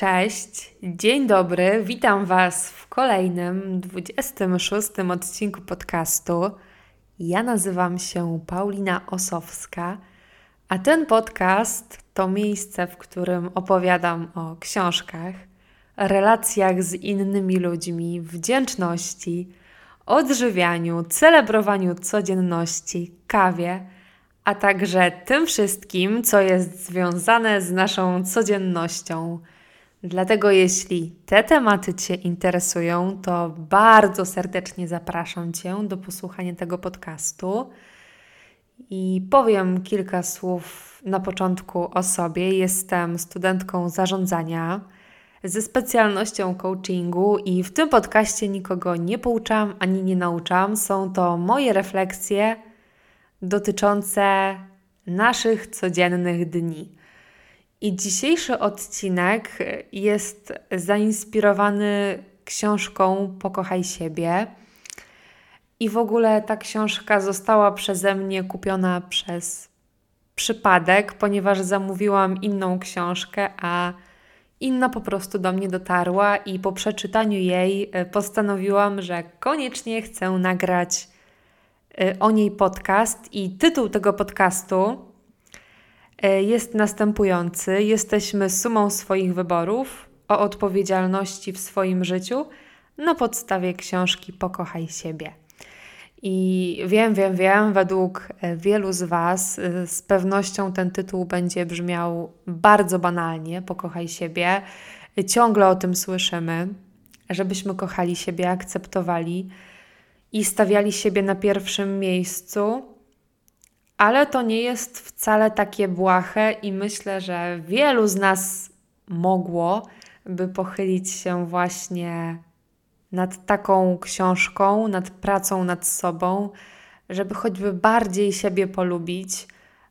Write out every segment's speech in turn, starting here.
Cześć, dzień dobry, witam Was w kolejnym 26 odcinku podcastu. Ja nazywam się Paulina Osowska, a ten podcast to miejsce, w którym opowiadam o książkach, relacjach z innymi ludźmi, wdzięczności, odżywianiu, celebrowaniu codzienności, kawie a także tym wszystkim, co jest związane z naszą codziennością. Dlatego, jeśli te tematy Cię interesują, to bardzo serdecznie zapraszam Cię do posłuchania tego podcastu. I powiem kilka słów na początku o sobie. Jestem studentką zarządzania ze specjalnością coachingu, i w tym podcaście nikogo nie pouczam ani nie nauczam. Są to moje refleksje dotyczące naszych codziennych dni. I dzisiejszy odcinek jest zainspirowany książką Pokochaj siebie. I w ogóle ta książka została przeze mnie kupiona przez przypadek, ponieważ zamówiłam inną książkę, a inna po prostu do mnie dotarła, i po przeczytaniu jej postanowiłam, że koniecznie chcę nagrać Y, o niej podcast i tytuł tego podcastu jest następujący: Jesteśmy sumą swoich wyborów o odpowiedzialności w swoim życiu na podstawie książki Pokochaj siebie. I wiem, wiem, wiem, według y, wielu z Was z pewnością ten tytuł będzie brzmiał bardzo banalnie: Pokochaj siebie. Ciągle o tym słyszymy, żebyśmy kochali siebie, akceptowali i stawiali siebie na pierwszym miejscu, ale to nie jest wcale takie błahe i myślę, że wielu z nas mogło by pochylić się właśnie nad taką książką, nad pracą nad sobą, żeby choćby bardziej siebie polubić,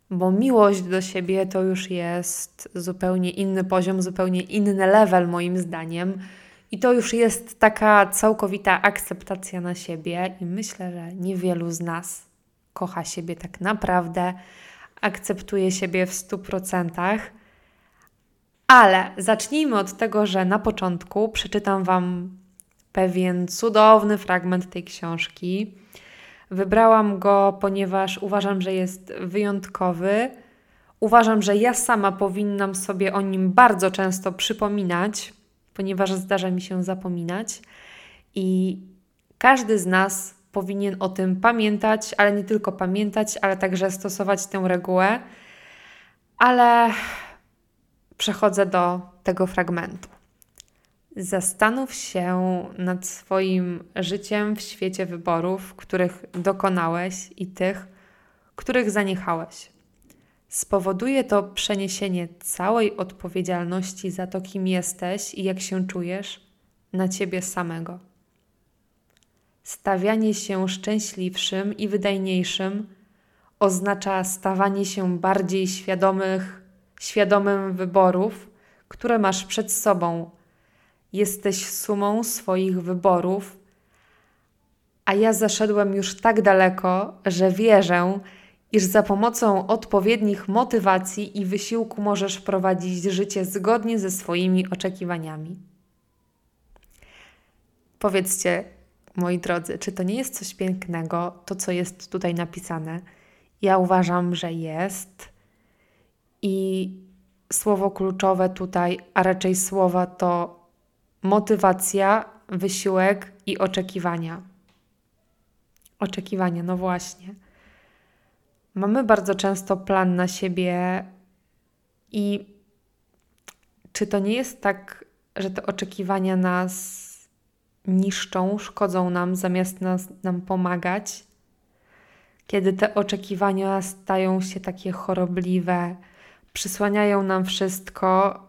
bo miłość do siebie to już jest zupełnie inny poziom, zupełnie inny level moim zdaniem. I to już jest taka całkowita akceptacja na siebie, i myślę, że niewielu z nas kocha siebie tak naprawdę, akceptuje siebie w 100%. Ale zacznijmy od tego, że na początku przeczytam Wam pewien cudowny fragment tej książki. Wybrałam go, ponieważ uważam, że jest wyjątkowy. Uważam, że ja sama powinnam sobie o nim bardzo często przypominać, ponieważ zdarza mi się zapominać i każdy z nas powinien o tym pamiętać, ale nie tylko pamiętać, ale także stosować tę regułę. Ale przechodzę do tego fragmentu. Zastanów się nad swoim życiem w świecie wyborów, których dokonałeś i tych, których zaniechałeś. Spowoduje to przeniesienie całej odpowiedzialności za to, kim jesteś i jak się czujesz, na ciebie samego. Stawianie się szczęśliwszym i wydajniejszym oznacza stawanie się bardziej świadomych, świadomym wyborów, które masz przed sobą. Jesteś sumą swoich wyborów, a ja zaszedłem już tak daleko, że wierzę, iż za pomocą odpowiednich motywacji i wysiłku możesz prowadzić życie zgodnie ze swoimi oczekiwaniami. Powiedzcie, moi drodzy, czy to nie jest coś pięknego, to co jest tutaj napisane? Ja uważam, że jest. I słowo kluczowe tutaj, a raczej słowa to motywacja, wysiłek i oczekiwania. Oczekiwania, no właśnie. Mamy bardzo często plan na siebie i czy to nie jest tak, że te oczekiwania nas niszczą, szkodzą nam, zamiast nas, nam pomagać? Kiedy te oczekiwania stają się takie chorobliwe, przysłaniają nam wszystko,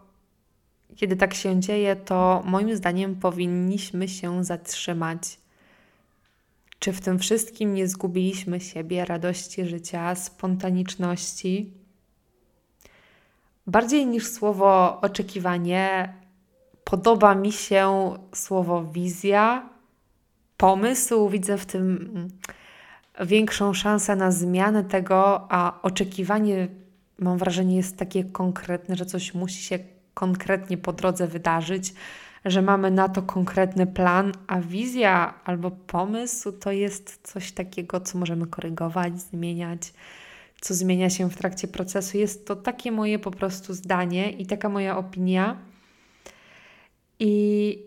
kiedy tak się dzieje, to moim zdaniem powinniśmy się zatrzymać czy w tym wszystkim nie zgubiliśmy siebie, radości życia, spontaniczności? Bardziej niż słowo oczekiwanie, podoba mi się słowo wizja, pomysł. Widzę w tym większą szansę na zmianę tego, a oczekiwanie, mam wrażenie, jest takie konkretne, że coś musi się konkretnie po drodze wydarzyć, że mamy na to konkretny plan, a wizja albo pomysł to jest coś takiego, co możemy korygować, zmieniać, co zmienia się w trakcie procesu. Jest to takie moje po prostu zdanie i taka moja opinia. I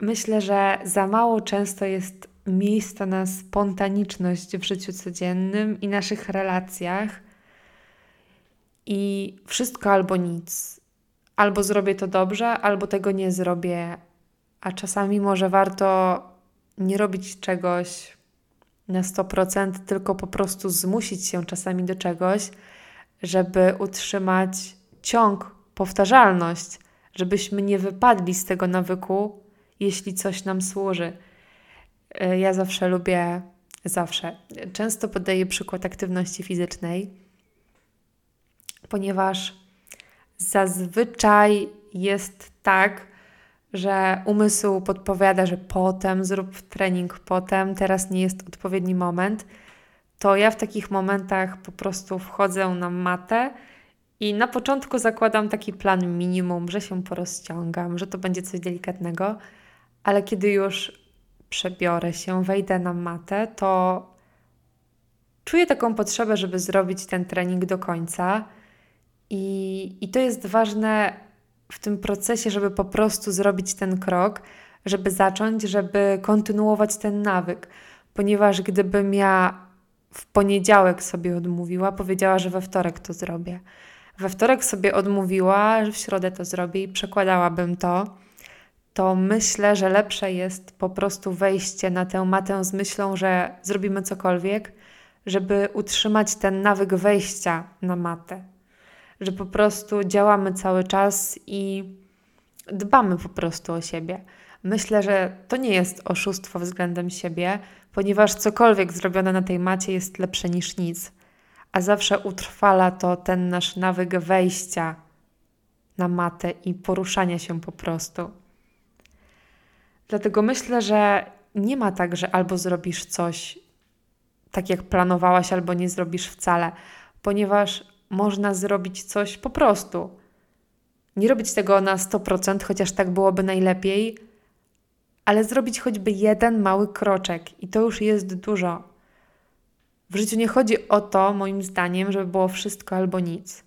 myślę, że za mało często jest miejsca na spontaniczność w życiu codziennym i naszych relacjach. I wszystko albo nic. Albo zrobię to dobrze, albo tego nie zrobię. A czasami może warto nie robić czegoś na 100%, tylko po prostu zmusić się czasami do czegoś, żeby utrzymać ciąg, powtarzalność, żebyśmy nie wypadli z tego nawyku, jeśli coś nam służy. E, ja zawsze lubię, zawsze, często podaję przykład aktywności fizycznej, ponieważ zazwyczaj jest tak, że umysł podpowiada, że potem zrób trening, potem teraz nie jest odpowiedni moment, to ja w takich momentach po prostu wchodzę na matę i na początku zakładam taki plan minimum, że się porozciągam, że to będzie coś delikatnego, ale kiedy już przebiorę się, wejdę na matę, to czuję taką potrzebę, żeby zrobić ten trening do końca. I, I to jest ważne w tym procesie, żeby po prostu zrobić ten krok, żeby zacząć, żeby kontynuować ten nawyk. Ponieważ gdybym ja w poniedziałek sobie odmówiła, powiedziała, że we wtorek to zrobię. We wtorek sobie odmówiła, że w środę to zrobię i przekładałabym to to myślę, że lepsze jest po prostu wejście na tę matę z myślą, że zrobimy cokolwiek, żeby utrzymać ten nawyk wejścia na matę. Że po prostu działamy cały czas i dbamy po prostu o siebie. Myślę, że to nie jest oszustwo względem siebie, ponieważ cokolwiek zrobione na tej macie jest lepsze niż nic, a zawsze utrwala to ten nasz nawyk wejścia na matę i poruszania się po prostu. Dlatego myślę, że nie ma tak, że albo zrobisz coś tak, jak planowałaś, albo nie zrobisz wcale, ponieważ można zrobić coś po prostu. Nie robić tego na 100%, chociaż tak byłoby najlepiej, ale zrobić choćby jeden mały kroczek i to już jest dużo. W życiu nie chodzi o to, moim zdaniem, żeby było wszystko albo nic.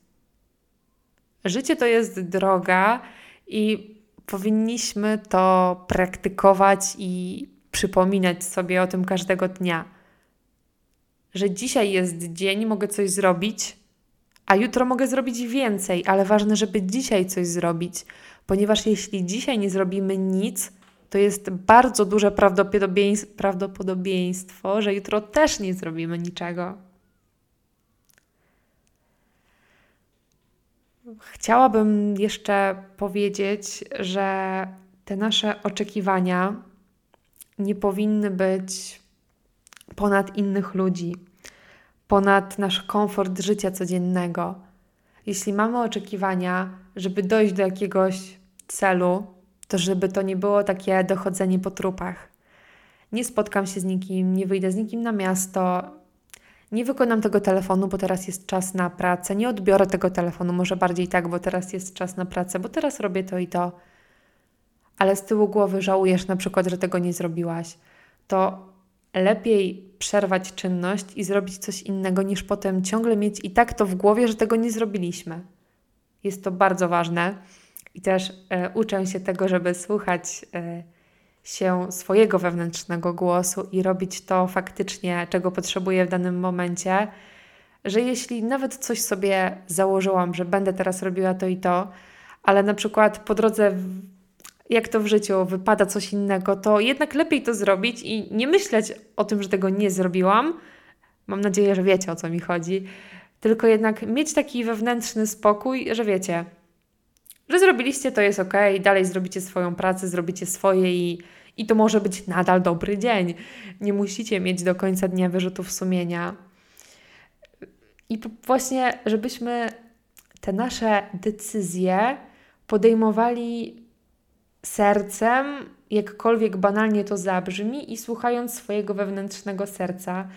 Życie to jest droga i powinniśmy to praktykować i przypominać sobie o tym każdego dnia. Że dzisiaj jest dzień, mogę coś zrobić, a jutro mogę zrobić więcej, ale ważne, żeby dzisiaj coś zrobić, ponieważ jeśli dzisiaj nie zrobimy nic, to jest bardzo duże prawdopodobieństwo, że jutro też nie zrobimy niczego. Chciałabym jeszcze powiedzieć, że te nasze oczekiwania nie powinny być ponad innych ludzi, ponad nasz komfort życia codziennego. Jeśli mamy oczekiwania, żeby dojść do jakiegoś celu, to żeby to nie było takie dochodzenie po trupach. Nie spotkam się z nikim, nie wyjdę z nikim na miasto, nie wykonam tego telefonu, bo teraz jest czas na pracę, nie odbiorę tego telefonu, może bardziej tak, bo teraz jest czas na pracę, bo teraz robię to i to, ale z tyłu głowy żałujesz na przykład, że tego nie zrobiłaś, to lepiej przerwać czynność i zrobić coś innego, niż potem ciągle mieć i tak to w głowie, że tego nie zrobiliśmy. Jest to bardzo ważne i też e, uczę się tego, żeby słuchać. E, się swojego wewnętrznego głosu i robić to faktycznie, czego potrzebuję w danym momencie, że jeśli nawet coś sobie założyłam, że będę teraz robiła to i to, ale na przykład po drodze, jak to w życiu wypada coś innego, to jednak lepiej to zrobić i nie myśleć o tym, że tego nie zrobiłam. Mam nadzieję, że wiecie o co mi chodzi. Tylko jednak mieć taki wewnętrzny spokój, że wiecie, że zrobiliście, to jest ok, dalej zrobicie swoją pracę, zrobicie swoje i, i to może być nadal dobry dzień. Nie musicie mieć do końca dnia wyrzutów sumienia. I właśnie, żebyśmy te nasze decyzje podejmowali sercem, jakkolwiek banalnie to zabrzmi, i słuchając swojego wewnętrznego serca,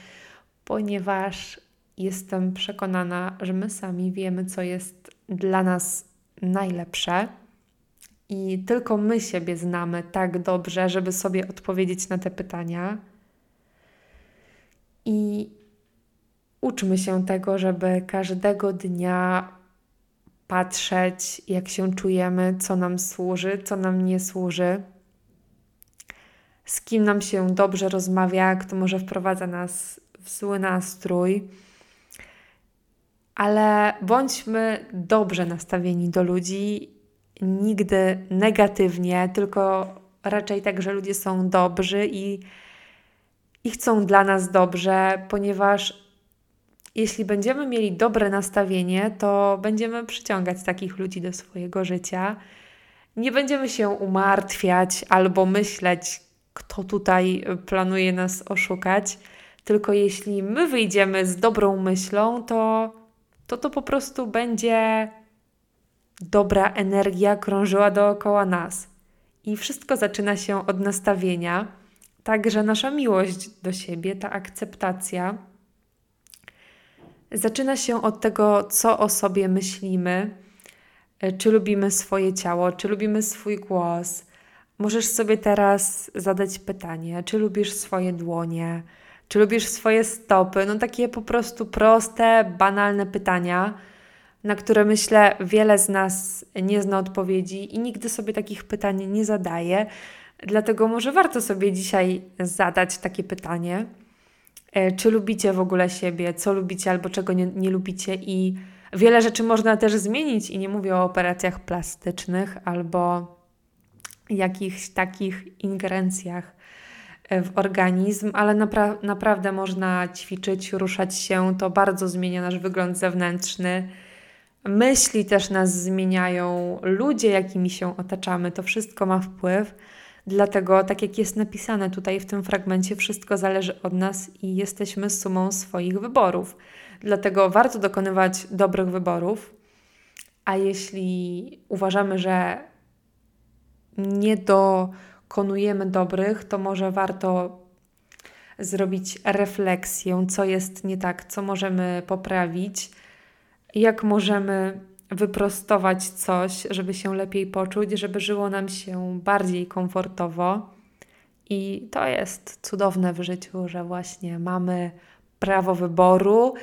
ponieważ jestem przekonana, że my sami wiemy, co jest dla nas najlepsze. I tylko my siebie znamy tak dobrze, żeby sobie odpowiedzieć na te pytania. I uczmy się tego, żeby każdego dnia patrzeć, jak się czujemy, co nam służy, co nam nie służy, z kim nam się dobrze rozmawia, kto może wprowadza nas w zły nastrój. Ale bądźmy dobrze nastawieni do ludzi, nigdy negatywnie, tylko raczej tak, że ludzie są dobrzy i, i chcą dla nas dobrze, ponieważ jeśli będziemy mieli dobre nastawienie, to będziemy przyciągać takich ludzi do swojego życia. Nie będziemy się umartwiać albo myśleć, kto tutaj planuje nas oszukać. Tylko jeśli my wyjdziemy z dobrą myślą, to to, to po prostu będzie dobra energia krążyła dookoła nas. I wszystko zaczyna się od nastawienia, także nasza miłość do siebie, ta akceptacja, zaczyna się od tego, co o sobie myślimy, e, czy lubimy swoje ciało, czy lubimy swój głos. Możesz sobie teraz zadać pytanie, czy lubisz swoje dłonie, czy lubisz swoje stopy. No takie po prostu proste, banalne pytania, na które myślę wiele z nas nie zna odpowiedzi i nigdy sobie takich pytań nie zadaje. Dlatego może warto sobie dzisiaj zadać takie pytanie E, czy lubicie w ogóle siebie, co lubicie albo czego nie, nie lubicie i wiele rzeczy można też zmienić i nie mówię o operacjach plastycznych albo jakichś takich ingerencjach w organizm, ale napra naprawdę można ćwiczyć, ruszać się, to bardzo zmienia nasz wygląd zewnętrzny. Myśli też nas zmieniają, ludzie, jakimi się otaczamy, to wszystko ma wpływ. Dlatego, tak jak jest napisane tutaj w tym fragmencie, wszystko zależy od nas i jesteśmy sumą swoich wyborów. Dlatego warto dokonywać dobrych wyborów, a jeśli uważamy, że nie dokonujemy dobrych, to może warto zrobić refleksję, co jest nie tak, co możemy poprawić, jak możemy wyprostować coś, żeby się lepiej poczuć, żeby żyło nam się bardziej komfortowo. I to jest cudowne w życiu, że właśnie mamy prawo wyboru,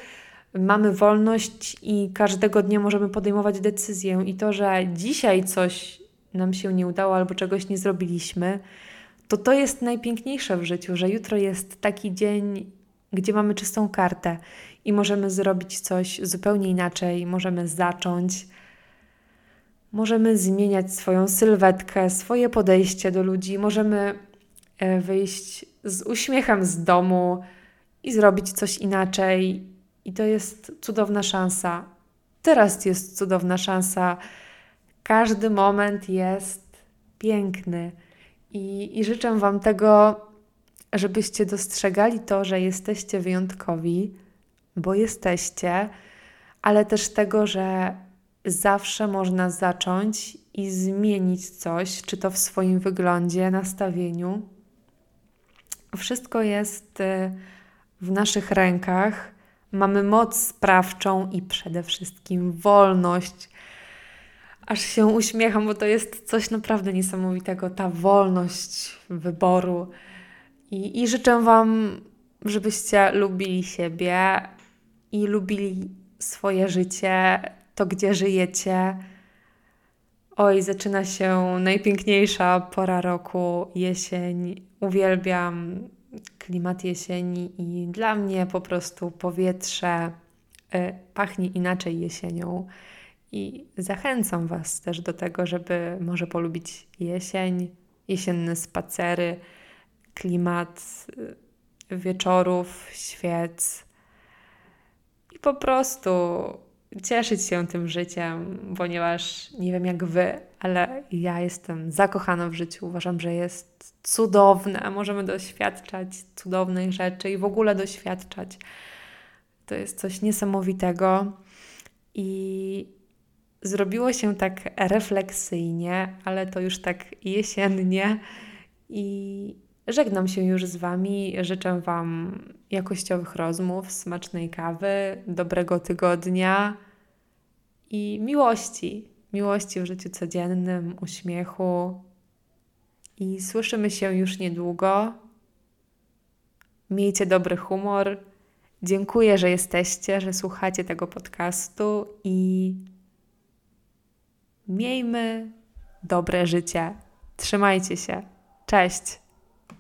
mamy wolność i każdego dnia możemy podejmować decyzję. I to, że dzisiaj coś nam się nie udało albo czegoś nie zrobiliśmy, to to jest najpiękniejsze w życiu, że jutro jest taki dzień, gdzie mamy czystą kartę i możemy zrobić coś zupełnie inaczej, możemy zacząć. Możemy zmieniać swoją sylwetkę, swoje podejście do ludzi, możemy e, wyjść z uśmiechem z domu i zrobić coś inaczej. I to jest cudowna szansa. Teraz jest cudowna szansa. Każdy moment jest piękny. I, i życzę Wam tego, żebyście dostrzegali to, że jesteście wyjątkowi, bo jesteście, ale też tego, że zawsze można zacząć i zmienić coś, czy to w swoim wyglądzie, nastawieniu. Wszystko jest y, w naszych rękach. Mamy moc sprawczą i przede wszystkim wolność. Aż się uśmiecham, bo to jest coś naprawdę niesamowitego, ta wolność wyboru. I, i życzę Wam, żebyście lubili siebie, i lubili swoje życie, to gdzie żyjecie. Oj, zaczyna się najpiękniejsza pora roku, jesień. Uwielbiam klimat jesieni i dla mnie po prostu powietrze y, pachnie inaczej jesienią. I zachęcam Was też do tego, żeby może polubić jesień, jesienne spacery, klimat y, wieczorów, świec, po prostu cieszyć się tym życiem, ponieważ nie wiem jak wy, ale ja jestem zakochana w życiu. Uważam, że jest cudowne. Możemy doświadczać cudownych rzeczy i w ogóle doświadczać. To jest coś niesamowitego. I zrobiło się tak refleksyjnie, ale to już tak jesiennie. I Żegnam się już z Wami. Życzę Wam jakościowych rozmów, smacznej kawy, dobrego tygodnia i miłości. miłości w życiu codziennym, uśmiechu. I słyszymy się już niedługo. Miejcie dobry humor. Dziękuję, że jesteście, że słuchacie tego podcastu i miejmy dobre życie. Trzymajcie się. Cześć.